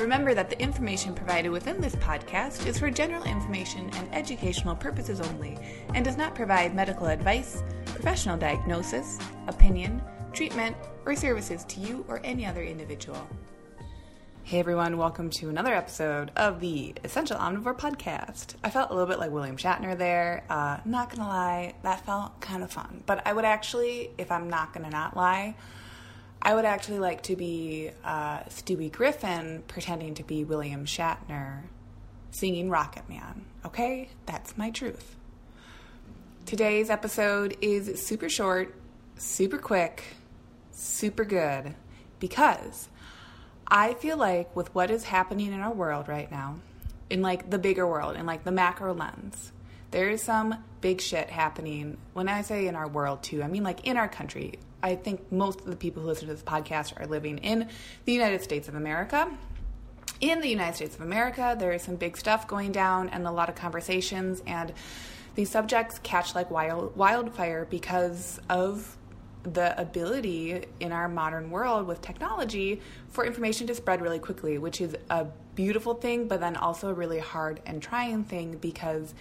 Remember that the information provided within this podcast is for general information and educational purposes only and does not provide medical advice, professional diagnosis, opinion, treatment, or services to you or any other individual. Hey everyone, welcome to another episode of the Essential Omnivore Podcast. I felt a little bit like William Shatner there. Uh, not gonna lie, that felt kind of fun. But I would actually, if I'm not gonna not lie, I would actually like to be uh, Stewie Griffin pretending to be William Shatner singing Rocket Man. Okay? That's my truth. Today's episode is super short, super quick, super good because I feel like with what is happening in our world right now, in like the bigger world, in like the macro lens, there is some big shit happening. When I say in our world too, I mean like in our country, I think most of the people who listen to this podcast are living in the United States of America. In the United States of America, there is some big stuff going down and a lot of conversations, and these subjects catch like wild, wildfire because of the ability in our modern world with technology for information to spread really quickly, which is a beautiful thing, but then also a really hard and trying thing because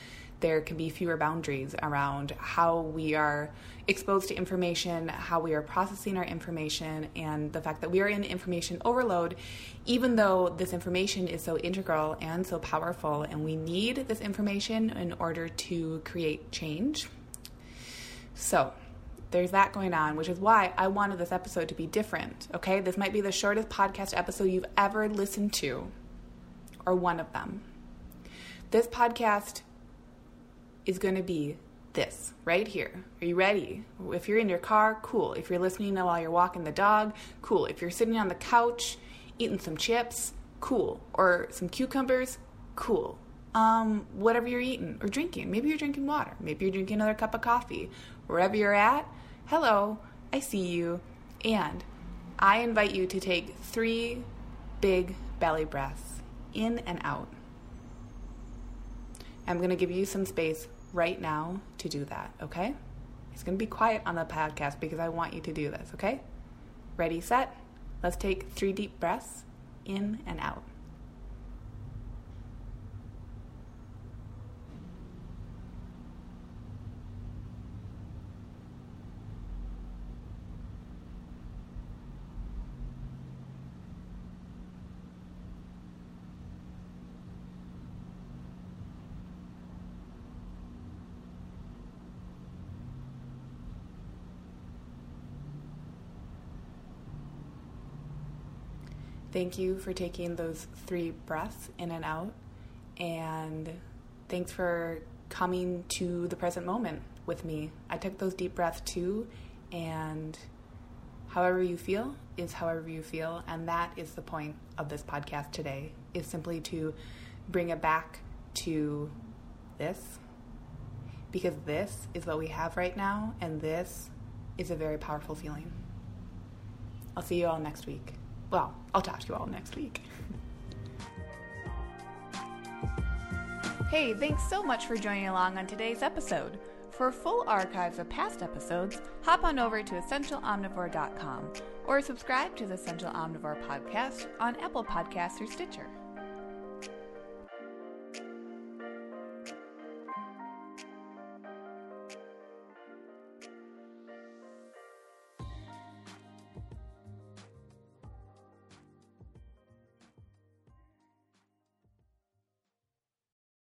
there can be fewer boundaries around how we are exposed to information, how we are processing our information, and the fact that we are in information overload, even though this information is so integral and so powerful, and we need this information in order to create change. So, there's that going on, which is why I wanted this episode to be different. Okay, this might be the shortest podcast episode you've ever listened to, or one of them. This podcast is going to be this right here. Are you ready? If you're in your car, cool. If you're listening while you're walking the dog, cool. If you're sitting on the couch eating some chips, cool. Or some cucumbers, cool. Um, whatever you're eating or drinking. Maybe you're drinking water. Maybe you're drinking another cup of coffee. Wherever you're at, hello, I see you. And I invite you to take three big belly breaths in and out. I'm going to give you some space right now to do that, okay? It's to be quiet on the podcast because I want you to do this, okay? Ready, set? Let's take three deep breaths in and out. Thank you for taking those three breaths in and out. And thanks for coming to the present moment with me. I took those deep breaths too. And however you feel is however you feel. And that is the point of this podcast today, is simply to bring it back to this. Because this is what we have right now. And this is a very powerful feeling. I'll see you all next week. Well, I'll talk to you all next week. Hey, thanks so much for joining along on today's episode. For full archives of past episodes, hop on over to essentialomnivore.com or subscribe to the Essential Omnivore podcast on Apple Podcasts or Stitcher.